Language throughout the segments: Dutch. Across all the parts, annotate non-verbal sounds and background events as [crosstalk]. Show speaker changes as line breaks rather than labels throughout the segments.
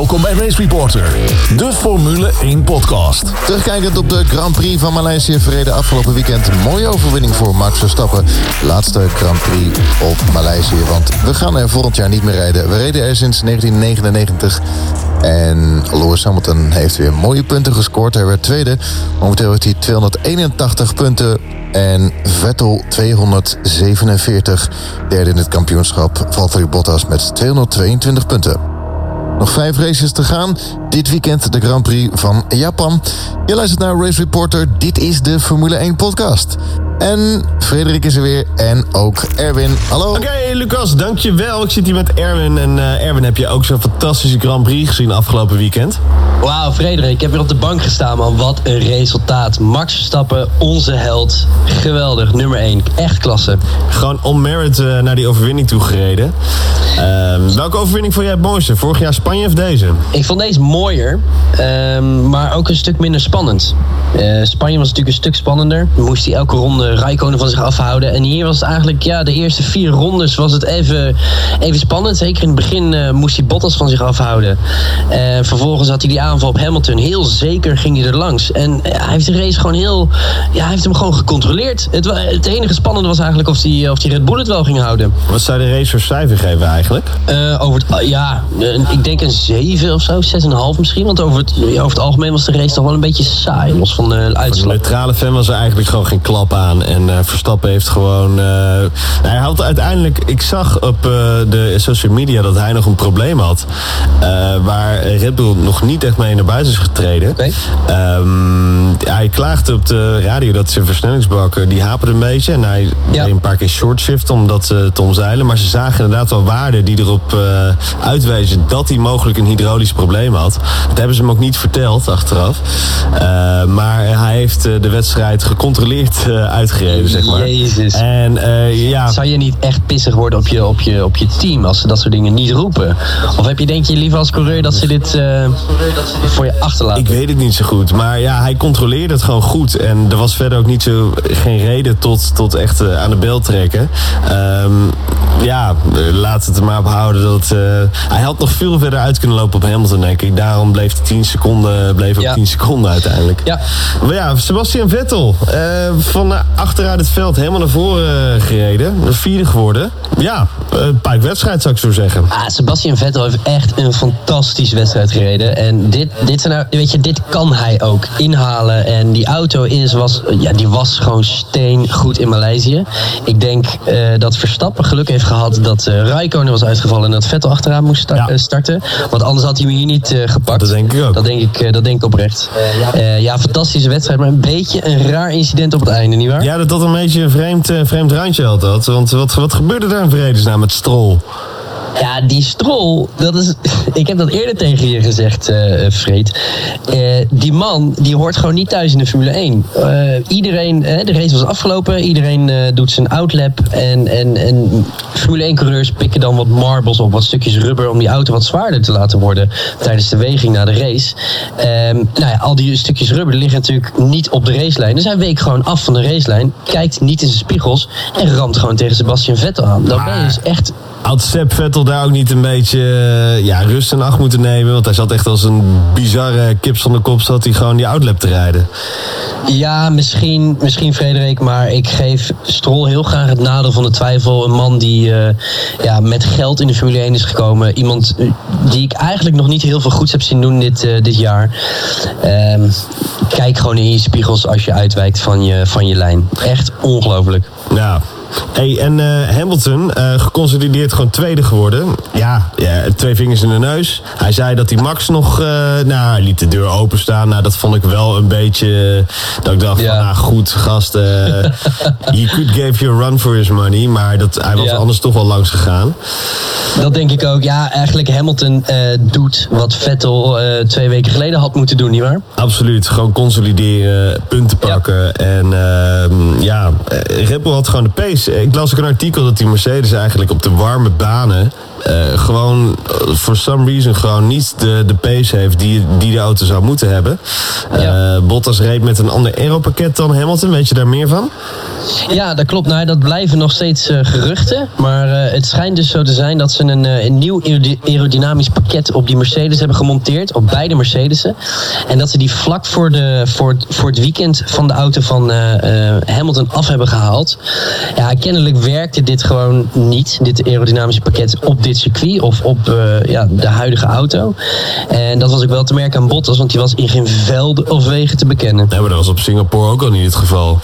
Welkom bij Race Reporter, de Formule 1 podcast.
Terugkijkend op de Grand Prix van Maleisië verreden afgelopen weekend. Mooie overwinning voor Max Verstappen. Laatste Grand Prix op Maleisië, want we gaan er volgend jaar niet meer rijden. We reden er sinds 1999 en Lewis Hamilton heeft weer mooie punten gescoord. Hij werd tweede. Momenteel heeft hij 281 punten en Vettel 247. Derde in het kampioenschap. Valtteri Bottas met 222 punten. Nog vijf races te gaan. Dit weekend de Grand Prix van Japan. Je luistert naar Race Reporter. Dit is de Formule 1 podcast. En Frederik is er weer. En ook Erwin. Hallo.
Oké, Lucas, dankjewel. Ik zit hier met Erwin. En uh, Erwin, heb je ook zo'n fantastische Grand Prix gezien afgelopen weekend?
Wauw, Frederik. Ik heb weer op de bank gestaan, man. Wat een resultaat. Max Verstappen, onze held. Geweldig, nummer 1. Echt klasse.
Gewoon on merit uh, naar die overwinning toe gereden. Uh, welke overwinning vond jij het mooiste? Vorig jaar Spanje of deze?
Ik vond deze mooier, ehm, maar ook een stuk minder spannend. Uh, Spanje was natuurlijk een stuk spannender. Moest hij elke ronde Rijkonen van zich afhouden. En hier was het eigenlijk, ja, de eerste vier rondes was het even, even spannend. Zeker in het begin uh, moest hij Bottas van zich afhouden. Uh, vervolgens had hij die aanval op Hamilton. Heel zeker ging hij er langs. En hij heeft de race gewoon heel, ja, hij heeft hem gewoon gecontroleerd. Het, het enige spannende was eigenlijk of hij, of die Red Bull het wel ging houden.
Wat zou de race voor cijfer geven eigenlijk?
over het, ja, ik denk een 7 of zo, 6,5 misschien. Want over het, over het algemeen was de race toch wel een beetje saai, los van de uitslag.
Neutrale fan was er eigenlijk gewoon geen klap aan. En uh, Verstappen heeft gewoon. Uh, hij had uiteindelijk. Ik zag op uh, de social media dat hij nog een probleem had. waar Red Bull nog niet echt mee naar buiten is getreden. Um, hij klaagde op de radio dat zijn versnellingsbak. die haperde een beetje. En hij
ja.
deed een paar keer short shift om dat te omzeilen. Maar ze zagen inderdaad wel waarden die erop uitwezen dat hij mogelijk een hydraulisch probleem had. Dat hebben ze hem ook niet verteld achteraf. maar hij heeft de wedstrijd gecontroleerd uitgereden, zeg maar.
Jezus.
En uh, ja.
Zou je niet echt pissig worden op je, op, je, op je team als ze dat soort dingen niet roepen? Of heb je denk je liever als coureur dat ze dit uh, voor je achterlaten?
Ik weet het niet zo goed. Maar ja, hij controleerde het gewoon goed. En er was verder ook niet zo geen reden tot, tot echt uh, aan de bel trekken. Um, ja, laat het er maar op houden dat hij had nog veel verder uit kunnen lopen op Hamilton, denk ik. Daarom bleef de 10 seconden, bleef ook
ja.
10 seconden uiteindelijk.
Ja.
Maar ja, Sebastian Vettel van achteruit het veld helemaal naar voren gereden. De vierde geworden. Ja, een wedstrijd zou ik zo zeggen.
Ah, Sebastian Vettel heeft echt een fantastische wedstrijd gereden. En dit, dit, zijn nou, weet je, dit kan hij ook inhalen. En die auto is, was, ja, die was gewoon steen goed in Maleisië. Ik denk uh, dat Verstappen geluk heeft gehad dat uh, Raikkonen was uitgevallen en dat Vettel achteraan moest sta ja. starten. Want anders had hij hem hier niet uh, gepakt.
Dat denk ik ook.
Dat denk ik, dat denk ik oprecht. ja. ja, fantastische wedstrijd, maar een beetje een raar incident op het einde, nietwaar?
Ja, dat dat een beetje een vreemd, uh, vreemd randje had dat. Want wat, wat gebeurde daar in vredesnaam met Strol?
Ja, die strol, dat is. Ik heb dat eerder tegen je gezegd, uh, Freed. Uh, die man, die hoort gewoon niet thuis in de Formule 1. Uh, iedereen, de race was afgelopen, iedereen doet zijn outlap. En, en, en Formule 1-coureurs pikken dan wat marbles op, wat stukjes rubber. om die auto wat zwaarder te laten worden tijdens de weging na de race. nou ja, al die stukjes rubber liggen natuurlijk niet op de racelijn. Dus hij week gewoon af van de racelijn, kijkt niet in zijn spiegels. en ramt gewoon tegen Sebastian Vettel aan. Dan ben je dus echt
had Sepp Vettel daar ook niet een beetje ja, rust en acht moeten nemen? Want hij zat echt als een bizarre kip zonder kop... zat hij gewoon die outlap te rijden.
Ja, misschien, misschien Frederik, maar ik geef Strol heel graag het nadeel van de twijfel. Een man die uh, ja, met geld in de Formule 1 is gekomen. Iemand die ik eigenlijk nog niet heel veel goeds heb zien doen dit, uh, dit jaar. Um, kijk gewoon in je spiegels als je uitwijkt van je, van je lijn. Echt ongelooflijk.
Ja, Hey, en uh, Hamilton, uh, geconsolideerd gewoon tweede geworden. Ja, ja, twee vingers in de neus. Hij zei dat hij Max nog... Uh, nou, hij liet de deur openstaan. Nou, dat vond ik wel een beetje... dat ik dacht
Ja.
van, nou goed, gast... [laughs] he could give you a run for his money. Maar dat, hij was
Ja.
anders toch wel langs gegaan.
Dat denk ik ook. Ja, eigenlijk Hamilton eh, doet wat Vettel eh, twee weken geleden had moeten doen, nietwaar?
Absoluut. Gewoon consolideren, punten pakken. En ehm, ja, eh, Red Bull had gewoon de pace. Ik las ook een artikel dat die Mercedes eigenlijk op de warme banen gewoon for some reason gewoon niet de, de pace heeft die, die de auto zou moeten hebben.
Ja.
Bottas reed met een ander aeropakket dan Hamilton. Weet je daar meer van?
Ja, dat klopt. Nou, dat blijven nog steeds eh, geruchten. Maar eh, het schijnt dus zo te zijn dat ze een, eh, een nieuw aerody- aerodynamisch pakket op die Mercedes hebben gemonteerd. Op beide Mercedesen. En dat ze die vlak voor, de, voor, het- voor het weekend van de auto van eh, eh, Hamilton af hebben gehaald. Ja, kennelijk werkte dit gewoon niet. Dit aerodynamische pakket op dit circuit of op eh, ja, de huidige auto. En dat was ook wel te merken aan Bottas, want die was in geen velden of wegen te bekennen.
Ja, maar dat was op Singapore ook al niet het geval.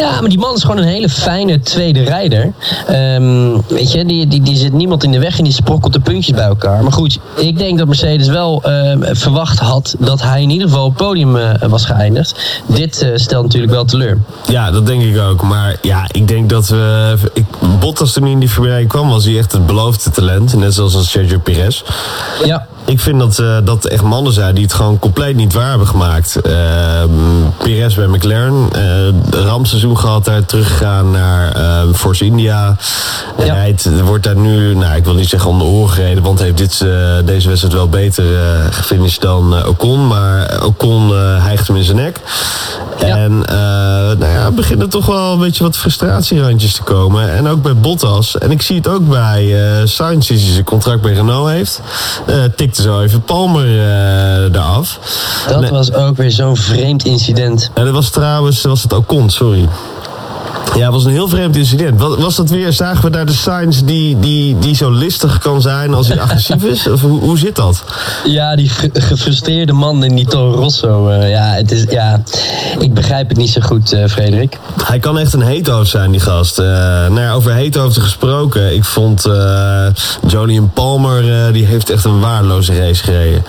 Ja, maar die man is gewoon een hele fijne tweede rijder. Ehm, weet je, die, die, die zit niemand in de weg en die sprokkelt de puntjes bij elkaar. Maar goed, ik denk dat Mercedes wel ehm, verwacht had dat hij in ieder geval op het podium eh, was geëindigd. Dit eh, stelt natuurlijk wel teleur.
Ja, dat denk ik ook. Maar ja, ik denk dat we... Ik, Bottas toen hij in die Formule 1 kwam, was hij echt het beloofde talent. Net zoals een Sergio Perez.
Ja,
Ik vind dat eh, dat echt mannen zijn die het gewoon compleet niet waar hebben gemaakt. Uh, Perez bij McLaren, uh, rampseizoen gehad, daar teruggegaan naar uh, Force India.
Ja.
Rijdt, wordt daar nu, nou ik wil niet zeggen om de oren gereden, want heeft dit, uh, deze wedstrijd wel beter gefinished dan Ocon. Maar Ocon hijgt hem in zijn nek. Ja. En nou ja, beginnen toch wel een beetje wat frustratierandjes te komen. En ook bij Bottas. En ik zie het ook bij Sainz, die zijn contract bij Renault heeft. Uh, zo even Palmer uh, eraf.
Dat nee. was ook weer zo'n vreemd incident.
Ja, dat was trouwens was het Ocon, sorry. Ja, het was een heel vreemd incident. Was, was dat weer, zagen we daar de Sainz die, die, die zo listig kan zijn als hij agressief is? Of hoe, hoe zit dat?
Ja, die gefrustreerde man in die Toro Rosso. Uh, ja, het is, ja, ik begrijp het niet zo goed, uh, Frederik.
Hij kan echt een heethoofd zijn, die gast. Uh, nou ja, over heethoofden gesproken. Ik vond Jolien Palmer, die heeft echt een waardeloze race gereden.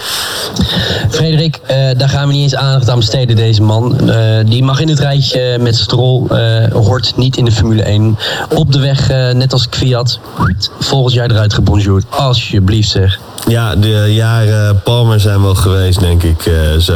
Frederik, daar gaan we niet eens aandacht aan besteden, deze man. die mag in het rijtje met Strol, niet in de Formule 1. Op de weg, uh, net als Kviat, volgend jaar eruit gebonjourd. Alsjeblieft zeg.
Ja, de jaren Palmer zijn wel geweest, denk ik. Uh, zo.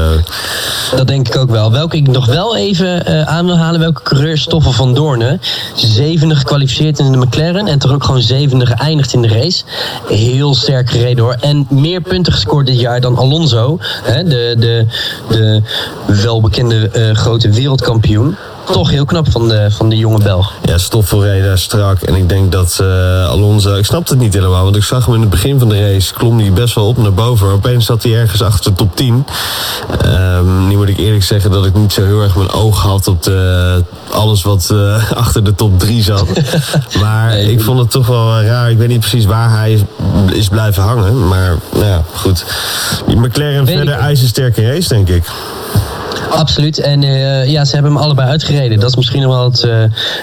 Dat denk ik ook wel. Welke ik nog wel even uh, aan wil halen, welke coureur Stoffel van Doornen. Zevende gekwalificeerd in de McLaren en toch ook gewoon zevende geëindigd in de race. Heel sterk gereden hoor. En meer punten gescoord dit jaar dan Alonso. Hè, de, de, de welbekende uh, grote wereldkampioen toch heel knap van de, van de jonge Belg.
Ja, Stoffel reed daar strak. En ik denk dat uh, Alonso... Ik snapte het niet helemaal, want ik zag hem in het begin van de race... klom hij best wel op naar boven. Opeens zat hij ergens achter de top 10. Um, nu moet ik eerlijk zeggen dat ik niet zo heel erg mijn oog had... op de, alles wat uh, [laughs] achter de top 3 zat. [laughs] maar nee, ik vond het toch wel raar. Ik weet niet precies waar hij is, is blijven hangen. Maar nou ja, goed. McLaren verder ijzersterke race, denk ik.
Absoluut. En uh, ja, ze hebben hem allebei uitgereden. Dat is misschien nog wel het, uh,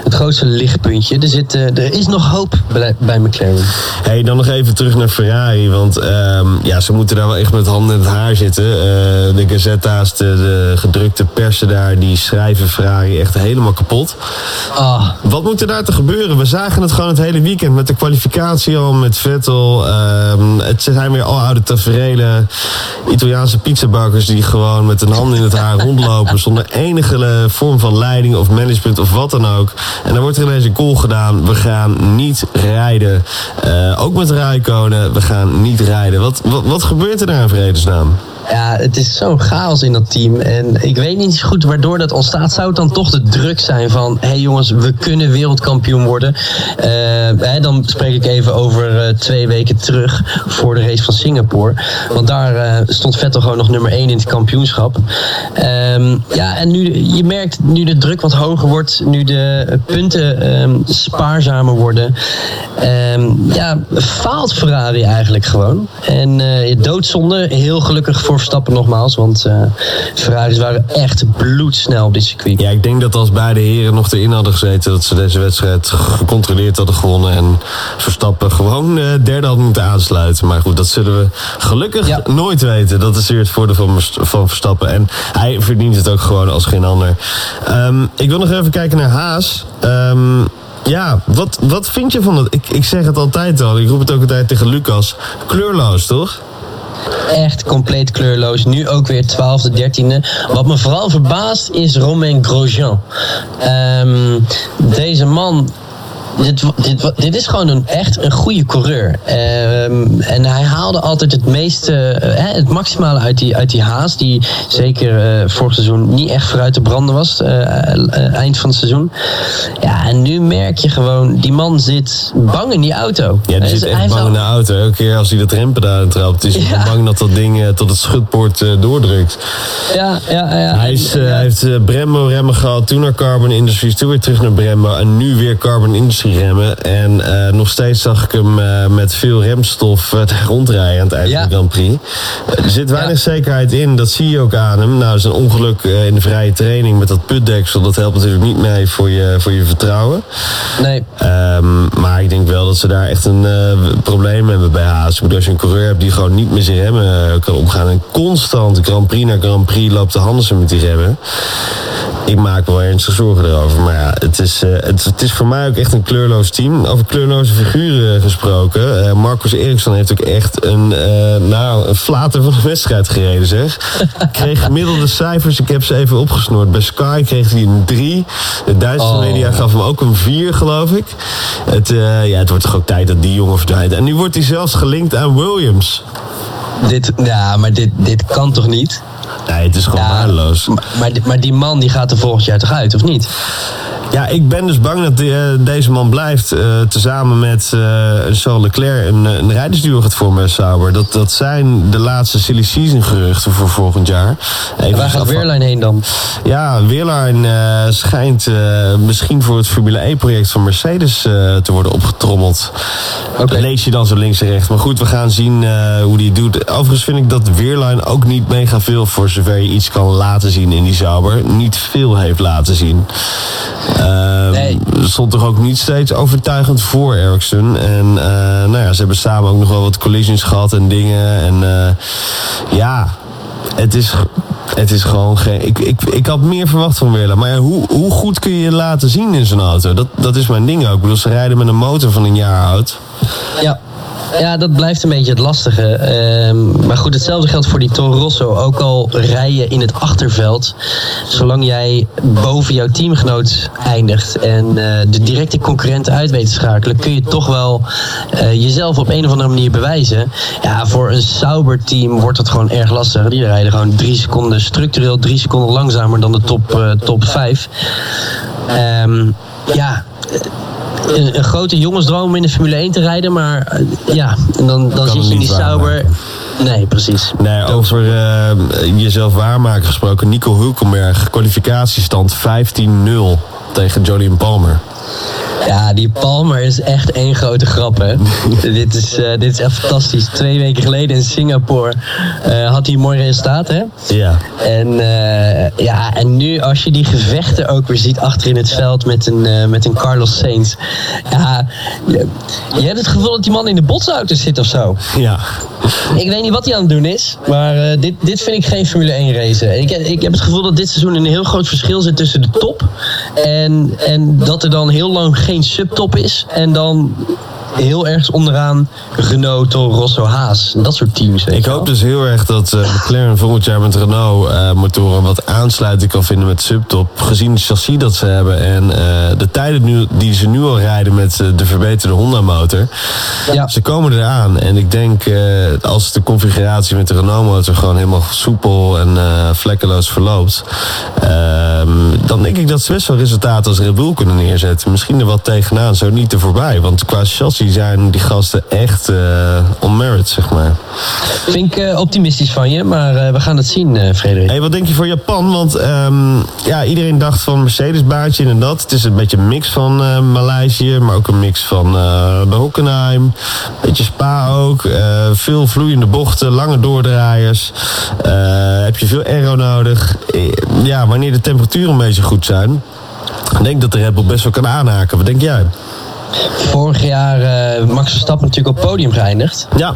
het grootste lichtpuntje. Er, zit, uh, er is nog hoop bij, bij McLaren.
Hey, dan nog even terug naar Ferrari. Want um, ja, ze moeten daar wel echt met handen in het haar zitten. de Gazetta's, de, de, gedrukte persen daar, die schrijven Ferrari echt helemaal kapot.
Oh.
Wat moet er daar te gebeuren? We zagen het gewoon het hele weekend met de kwalificatie al, met Vettel. Um, het zijn weer al oude tafereelen. Italiaanse pizzabakkers die gewoon met een hand in het haar rondlopen zonder enige vorm van leiding of management of wat dan ook. En dan wordt er ineens een call gedaan. We gaan niet rijden. Uh, ook met Rijkonen, we gaan niet rijden. Wat, wat, wat gebeurt er daar in vredesnaam?
Ja, het is zo'n chaos in dat team. En ik weet niet goed waardoor dat ontstaat. Zou het dan toch de druk zijn van... hé hey jongens, we kunnen wereldkampioen worden. Uh, hè, dan spreek ik even over uh, twee weken terug... voor de race van Singapore. Want daar uh, stond Vettel gewoon nog nummer één in het kampioenschap. Um, ja, en nu, je merkt nu de druk wat hoger wordt... nu de punten um, spaarzamer worden... Um, ja, faalt Ferrari eigenlijk gewoon. En doodzonde, heel gelukkig voor Verstappen nogmaals. Want uh, Ferraris waren echt bloedsnel op dit circuit.
Ja, ik denk dat als beide heren nog erin hadden gezeten... dat ze deze wedstrijd gecontroleerd hadden gewonnen... en Verstappen gewoon uh, derde had moeten aansluiten. Maar goed, dat zullen we gelukkig ja. nooit weten. Dat is weer het voordeel van, van Verstappen. En hij verdient het ook gewoon als geen ander. Um, ik wil nog even kijken naar Haas... Um, ja, wat, wat vind je van dat? Ik, ik zeg het altijd al, ik roep het ook altijd tegen Lucas. Kleurloos, toch?
Echt compleet kleurloos. Nu ook weer 12e, 13e. Wat me vooral verbaast is Romain Grosjean. Um, deze man dit, dit, dit is gewoon een, echt een goede coureur. Ehm, en hij haalde altijd het meeste, eh, het maximale uit die, uit die haas. Die zeker uh, vorig seizoen niet echt vooruit te branden was. Uh, eind van het seizoen. Ja, en nu merk je gewoon, die man zit bang in die auto.
Ja, die zit echt bang in de auto. Elke keer als hij dat rempedaal trapt, is hij ja. bang dat dat ding tot het schutpoort doordrukt.
Ja, ja, ja.
Hij, is, hij heeft Brembo remmen gehad, toen naar Carbon Industries, toen weer terug naar Brembo en nu weer Carbon Industries remmen. En uh, nog steeds zag ik hem uh, met veel remstof uh, rondrijden aan het eind ja. van de Grand Prix. Er zit weinig ja. zekerheid in, dat zie je ook aan hem. Nou, zijn ongeluk in de vrije training met dat putdeksel, dat helpt natuurlijk niet mee voor je, voor je vertrouwen.
Nee.
Um, maar ik denk wel dat ze daar echt een probleem hebben bij Haas. Als je een coureur hebt die gewoon niet met zijn remmen kan omgaan en constant Grand Prix na Grand Prix loopt de handen met die remmen. Ik maak me wel ernstig zorgen erover. Maar ja, het is, het, het is voor mij ook echt een kleurloos team. Over kleurloze figuren gesproken. Uh, Marcus Eriksson heeft ook echt een, uh, nou, een flater van de wedstrijd gereden, zeg. [laughs] kreeg gemiddelde cijfers, ik heb ze even opgesnoord. Bij Sky kreeg hij een 3. De Duitse oh. media gaf hem ook een 4, geloof ik. Het, ja, het wordt toch ook tijd dat die jongen verdwijnt. En nu wordt hij zelfs gelinkt aan Williams.
Dit, ja, maar dit, dit kan toch niet?
Nee, het is gewoon ja, waardeloos.
Maar, maar, maar die man die gaat er volgend jaar toch uit, of niet?
Ja, ik ben dus bang dat deze man blijft. Uh, tezamen met uh, Charles Leclerc een, een rijdersduo gaat vormen Sauber. Dat, dat zijn de laatste silly season geruchten voor volgend jaar.
Even waar gaat Weerlijn heen dan?
Ja, Weerlijn schijnt misschien voor het Formule E-project van Mercedes te worden opgetrommeld. Okay. Lees je dan zo links en rechts. Maar goed, we gaan zien hoe die doet. Overigens vind ik dat Weerlijn ook niet mega veel, voor zover je iets kan laten zien in die Sauber, niet veel heeft laten zien. Uh, nee. Stond toch ook niet steeds overtuigend voor Ericsson. En uh, nou ja, ze hebben samen ook nog wel wat collisions gehad en dingen. En uh, ja, het is, het is gewoon geen. Ik, ik, ik had meer verwacht van Weerla. Maar ja, hoe, hoe goed kun je je laten zien in zo'n auto? Dat, dat is mijn ding ook. Ik bedoel, ze rijden met een motor van een jaar oud.
Ja. [laughs] Ja, dat blijft een beetje het lastige. Ehm, maar goed, hetzelfde geldt voor die Toro Rosso. Ook al rij je in het achterveld, zolang jij boven jouw teamgenoot eindigt en uh, de directe concurrenten uit weet te schakelen, kun je toch wel uh, jezelf op een of andere manier bewijzen. Ja, voor een Sauber team wordt het gewoon erg lastig. Die rijden gewoon drie seconden, structureel drie seconden langzamer dan de top, uh, top 5. Um, ja een, een, grote jongensdroom om in de Formule 1 te rijden. Maar uh, ja, en dan, dan zit je die Sauber. Nee, precies.
Nee, over uh, jezelf waarmaken gesproken. Nico Hulkenberg, kwalificatiestand 15-0 tegen Jolien Palmer.
Ja, die Palmer is echt één grote grap, hè. dit, is, uh, dit is echt fantastisch. Twee weken geleden in Singapore uh, had hij een mooi resultaat, hè.
Ja.
En, uh, ja, en nu als je die gevechten ook weer ziet achter in het veld met een, met een Carlos Sainz. Ja, je, je, hebt het gevoel dat die man in de botsauto zit of zo.
Ja.
Ik weet niet wat hij aan het doen is, maar dit, dit vind ik geen Formule 1 race. Ik, ik heb het gevoel dat dit seizoen een heel groot verschil zit tussen de top en, en dat er dan heel lang geen subtop is. En dan heel erg onderaan Renault, Toro Rosso, Haas. Dat soort teams.
ik hoop dus heel erg dat uh, [laughs] McLaren volgend jaar met Renault uh, motoren wat aansluiting kan vinden met subtop. Gezien het chassis dat ze hebben en uh, de tijden nu, die ze nu al rijden met de verbeterde Honda motor. Ja. Ze komen eraan. En ik denk als de configuratie met de Renault motor gewoon helemaal soepel en vlekkeloos verloopt. Ehm, dan denk ik dat ze best wel resultaten als Red Bull kunnen neerzetten. Misschien er wat tegenaan, zo niet te voorbij. Want qua chassis zijn die gasten echt uh, on merit, zeg maar.
Vind ik uh, optimistisch van je, maar uh, we gaan het zien, Frederik.
Hey, wat denk je voor Japan? Want um, ja, iedereen dacht van Mercedes-baantje inderdaad. Het is een beetje een mix van Maleisië, maar ook een mix van de Hockenheim. Beetje Spa ook. veel vloeiende bochten, lange doordraaiers. heb je veel aero nodig. ja, wanneer de temperaturen een beetje goed zijn... Ik denk dat de Red Bull best wel kan aanhaken. Wat denk jij?
Vorig jaar uh, Max Verstappen natuurlijk op podium geëindigd.
Ja.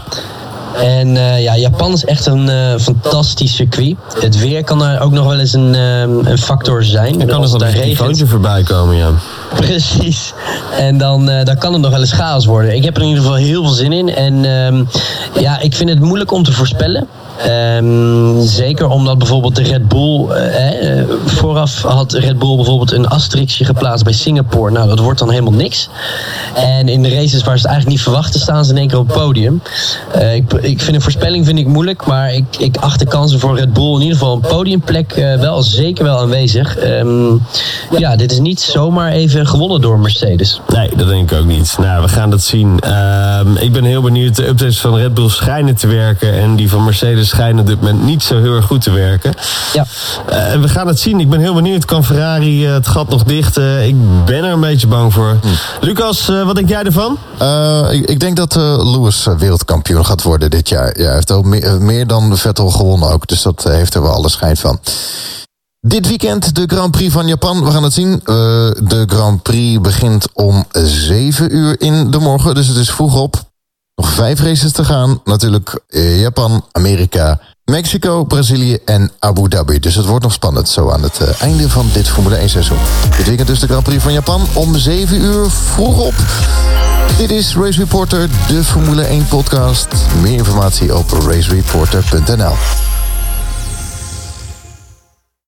En uh, ja, Japan is echt een uh, fantastisch circuit. Het weer kan daar ook nog wel eens een, een factor zijn.
Er kan er een telefoontje voorbij komen, ja. [laughs]
Precies. En dan, uh, dan kan het nog wel eens chaos worden. Ik heb er in ieder geval heel veel zin in. En um, ja, ik vind het moeilijk om te voorspellen. Um, zeker omdat bijvoorbeeld de Red Bull. Uh, vooraf had Red Bull bijvoorbeeld een asterixje geplaatst bij Singapore. Nou, dat wordt dan helemaal niks. En in de races waar ze het eigenlijk niet verwachten, staan ze in één keer op het podium. Uh, ik, ik vind een voorspelling vind ik moeilijk, maar ik, ik acht de kansen voor Red Bull in ieder geval een podiumplek uh, wel zeker wel aanwezig. Um, ja, dit is niet zomaar even gewonnen door Mercedes.
Nee, dat denk ik ook niet. Nou, we gaan dat zien. Uh, ik ben heel benieuwd. De updates van Red Bull schijnen te werken en die van Mercedes schijnen op dit moment niet zo heel erg goed te werken.
Ja.
Uh, we gaan het zien. Ik ben heel benieuwd. Kan Ferrari uh, het gat nog dichten? Ik ben er een beetje bang voor. Hm. Lucas, uh, wat denk jij ervan?
Ik, ik, denk dat Lewis wereldkampioen gaat worden dit jaar. Ja, hij heeft ook meer, meer dan Vettel gewonnen ook. Dus dat heeft er wel alle schijn van. Dit weekend de Grand Prix van Japan. We gaan het zien. Uh, de Grand Prix begint om 7 uur in de morgen. Dus het is vroeg op. Nog vijf races te gaan. Natuurlijk Japan, Amerika, Mexico, Brazilië en Abu Dhabi. Dus het wordt nog spannend zo aan het uh, einde van dit Formule 1 seizoen. Dit weekend dus de Grand Prix van Japan om 7 uur vroeg op. Dit is Race Reporter, de Formule 1 podcast. Meer informatie op racereporter.nl.